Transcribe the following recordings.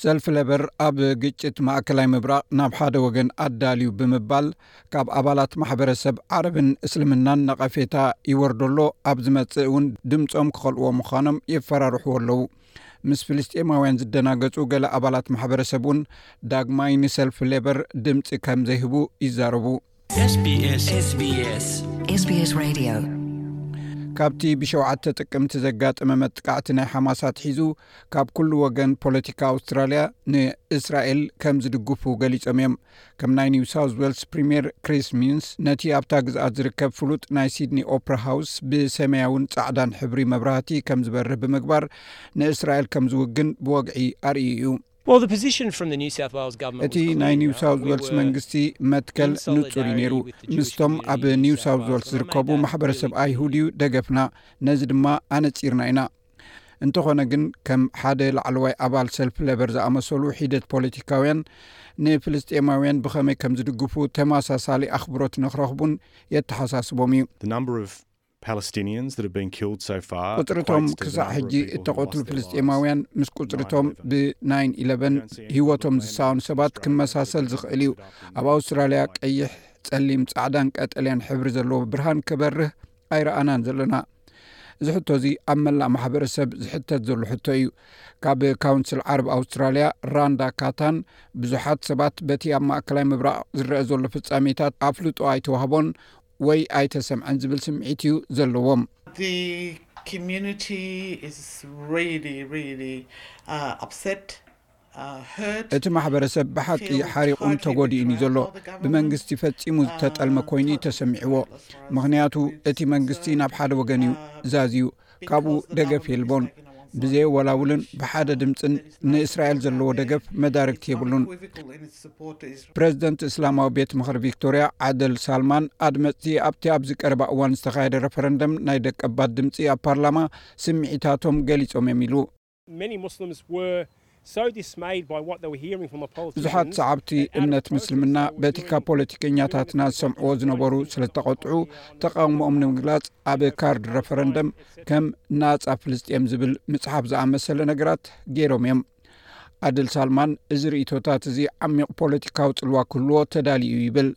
ሰልፊ ለበር ኣብ ግጭት ማእከላይ ምብራቕ ናብ ሓደ ወገን ኣዳልዩ ብምባል ካብ ኣባላት ማሕበረሰብ ዓረብን እስልምናን ነቐፌታ ይወርዶ ኣሎ ኣብ ዝመጽእ እውን ድምፆም ክኸልዎ ምዃኖም የፈራርሕዎ ኣለዉ ምስ ፍልስጤማውያን ዝደናገጹ ገለ ኣባላት ማሕበረሰብ እውን ዳግማይ ንሰልፊ ሌበር ድምፂ ከም ዘይህቡ ይዛረቡ ካብቲ ብሸውዓተ ጥቅምቲ ዘጋጠመ መጥቃዕቲ ናይ ሓማስ ኣትሒዙ ካብ ኩሉ ወገን ፖለቲካ ኣውስትራልያ ንእስራኤል ከም ዝድግፉ ገሊፆም እዮም ከም ናይ ኒው ሳውት ዌልስ ፕሪምየር ክሪስ ሚንስ ነቲ ኣብታ ግዝኣት ዝርከብ ፍሉጥ ናይ ሲድኒ ኦፕራ ሃውስ ብሰማያውን ፃዕዳን ሕብሪ መብራህቲ ከም ዝበርህ ብምግባር ንእስራኤል ከም ዝውግን ብወግዒ ኣርእዩ እዩ እቲ ናይ ኒው ሳውዝ ወልስ መንግስቲ መትከል ንፁር እዩ ነይሩ ምስቶም ኣብ ኒው ሳውዝ ወልስ ዝርከቡ ማሕበረሰብ ኣይሁድ እዩ ደገፍና ነዚ ድማ ኣነፂርና ኢና እንተኾነ ግን ከም ሓደ ላዕለዋይ ኣባል ሰልፊ ለበር ዝኣመሰሉ ሒደት ፖለቲካውያን ንፍልስጤማውያን ብኸመይ ከም ዝድግፉ ተመሳሳሊ ኣኽብሮት ንክረኽቡን የተሓሳስቦም እዩ ቁጽሪ'ቶም ክሳዕ ሕጂ እተቐትሉ ፍልስጤማውያን ምስ ቁጽሪ'ቶም ብ ናይን ኢለቨን ህይወቶም ዝሰኣኑ ሰባት ክመሳሰል ዝኽእል እዩ። ኣብ ኣውስትራልያ ቀይሕ፣ ጸሊም፣ ጻዕዳን ቀጠልያን ሕብሪ ዘለዎ ብርሃን ክበርህ ኣይረኣናን ዘለና። እዚ ሕቶ'ዚ ኣብ መላእ ማሕበረሰብ ዝሕተት ዘሎ ሕቶ እዩ። ካብ ካውንስል ዓረብ ኣውስትራልያ ራንዳ ካታን ብዙሓት ሰባት በቲ ኣብ ማእከላይ ምብራቕ ዝረኣ ዘሎ ፍጻሜታት ኣፍልጦ ኣይተዋህቦን፣ ወይ ኣይተሰምዐን ዝብል ስምዒት እዩ ዘለዎም። እቲ ማሕበረሰብ ብሓቂ ሓሪቑን ተጎዲኡን እዩ ዘሎ። ብመንግስቲ ፈጺሙ ዝተጠልመ ኮይኑ እዩ ተሰሚዕዎ። ምኽንያቱ እቲ መንግስቲ ናብ ሓደ ወገን እዩ ዛዝዩ። ካብኡ ደገፍ የልቦን ብዘየ ወላውልን ብሓደ ድምፅን ንእስራኤል ዘለዎ ደገፍ መዳርግቲ የብሉን ፕረዚደንት እስላማዊ ቤት ምክሪ ቪክቶርያ ዓደል ሳልማን ኣድመፅቲ ኣብቲ ኣብዚ ቀረባ እዋን ዝተካየደ ረፈረንደም ናይ ደቀባት ድምፂ ኣብ ፓርላማ ስምዒታቶም ገሊፆም እዮም ኢሉ ብዙሓት ሰዓብቲ እምነት ምስልምና በቲ ካብ ፖለቲከኛታትና ዝሰምዕዎ ዝነበሩ ስለ ዝተቐጥዑ ተቃውሞኦም ንምግላፅ ኣብ ካርድ ረፈረንደም ከም ናፃ ፍልስጥኤም ዝብል ምፅሓፍ ዝኣመሰለ ነገራት ገይሮም እዮም ኣድል ሳልማን እዚ ርእቶታት እዚ ዓሚቕ ፖለቲካዊ ፅልዋ ክህልዎ ተዳልዩ ይብል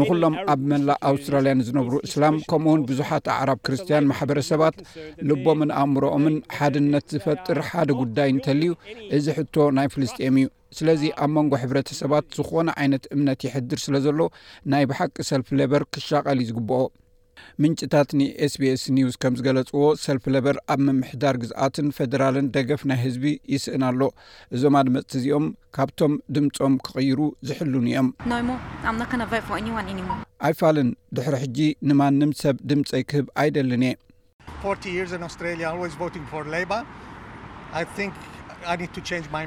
ንኹሎም ኣብ መላእ ኣውስትራልያ ንዝነብሩ እስላም ከምኡውን ብዙሓት ኣዕራብ ክርስትያን ማሕበረሰባት ልቦምን ኣእምሮኦምን ሓድነት ዝፈጥር ሓደ ጉዳይ እንተልዩ እዚ ሕቶ ናይ ፍልስጥኤም እዩ ስለዚ ኣብ መንጎ ሕብረተሰባት ዝኾነ ዓይነት እምነት ይሕድር ስለ ዘሎ ናይ ብሓቂ ሰልፊ ሌበር ክሻቐል እዩ ዝግብኦ ምንጭታት ንኤስቢኤስ ኒውስ ከም ዝገለጽዎ ሰልፊ ለበር ኣብ ምምሕዳር ግዝኣትን ፈደራልን ደገፍ ናይ ህዝቢ ይስእን ኣሎ እዞም ኣድመጽቲ እዚኦም ካብቶም ድምጾም ክቕይሩ ዝሕልኑ እዮም ኣይፋልን ድሕሪ ሕጂ ንማንም ሰብ ድምጸይ ክህብ ኣይደልን እየ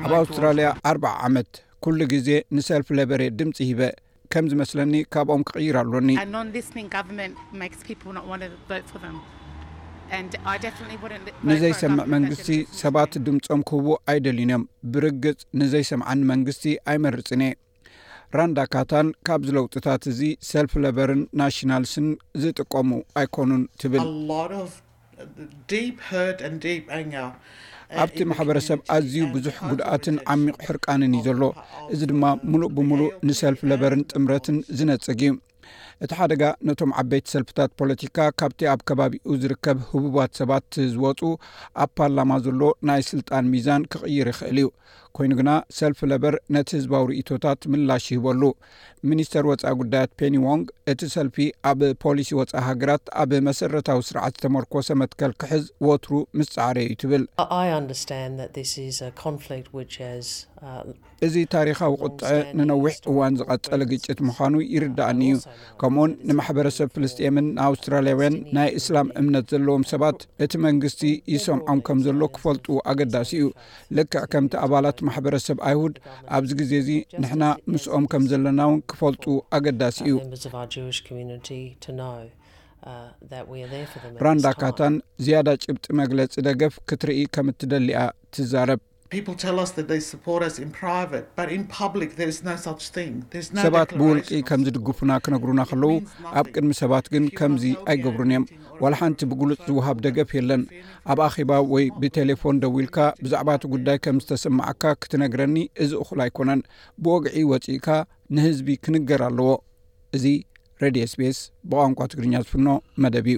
ኣብ ኣውስትራልያ ኣርብዓ ዓመት ኩሉ ግዜ ንሰልፊ ለበርየ ድምጺ ሂበ ከም ዝመስለኒ ካብኦም ክቕይር ኣሎኒ። ንዘይሰምዕ መንግስቲ ሰባት ድምጾም ክህቡ ኣይደልዩን እዮም። ብርግጽ ንዘይሰምዓኒ መንግስቲ ኣይመርጽን እየ። ራንዳ ካታን ካብዚ ለውጥታት እዚ ሰልፍ ለበርን ናሽናልስን ዝጥቀሙ ኣይኮኑን ትብል። ኣብቲ ማሕበረሰብ ኣዝዩ ብዙሕ ጉድኣትን ዓሚቕ ሕርቃንን እዩ ዘሎ እዚ ድማ ምሉእ ብምሉእ ንሰልፍ ለበርን ጥምረትን ዝነፅግ እዩ እቲ ሓደጋ ነቶም ዓበይቲ ሰልፍታት ፖለቲካ ካብቲ ኣብ ከባቢኡ ዝርከብ ህቡባት ሰባት ዝወፁ ኣብ ፓርላማ ዘሎ ናይ ስልጣን ሚዛን ክቕይር ይኽእል እዩ ኮይኑ ግና ሰልፊ ለበር ነቲ ህዝባዊ ርእይቶታት ምላሽ ይህበሉ። ሚኒስተር ወጻኢ ጉዳያት ፔኒ ዎንግ፣ እቲ ሰልፊ ኣብ ፖሊሲ ወጻኢ ሃገራት ኣብ መሰረታዊ ስርዓት ዝተመርኮሰ መትከል ክሕዝ ወትሩ ምስ ጸዓረ እዩ ትብል። እዚ ታሪኻዊ ቁጥዐ ንነዊሕ እዋን ዝቐጸለ ግጭት ምዃኑ ይርድኣኒ እዩ፣ ከምኡውን ንማሕበረሰብ ፍልስጤምን ንኣውስትራልያውያን ናይ እስላም እምነት ዘለዎም ሰባት እቲ መንግስቲ ይሰምዖም ከም ዘሎ ክፈልጡ ኣገዳሲ እዩ። ልክዕ ከምቲ ኣባላት ማሕበረሰብ ኣይሁድ ኣብዚ ግዜ እዚ ንሕና ምስኦም ከም ዘለና እውን ክፈልጡ ኣገዳሲ እዩ። ራንዳ ካታን ዝያዳ ጭብጢ መግለጺ ደገፍ ክትርኢ ከም እትደሊ እያ ትዛረብ። ሰባት ብውልቂ ከም ዝድግፉና ክነግሩና ከለዉ፣ ኣብ ቅድሚ ሰባት ግን ከምዚ ኣይገብሩን እዮም። ዋላ ሓንቲ ብግሉፅ ዝውሃብ ደገፍ የለን ኣብ ኣኼባ ወይ ብቴሌፎን ደዊልካ ብዛዕባ እቲ ጉዳይ ከም ዝተሰማዓካ ክትነግረኒ እዚ እኹል ኣይኮነን ብወግዒ ወፂእካ ንህዝቢ ክንገር ኣለዎ እዚ ሬድዮ ስቤስ ብቋንቋ ትግርኛ ዝፍኖ መደብ እዩ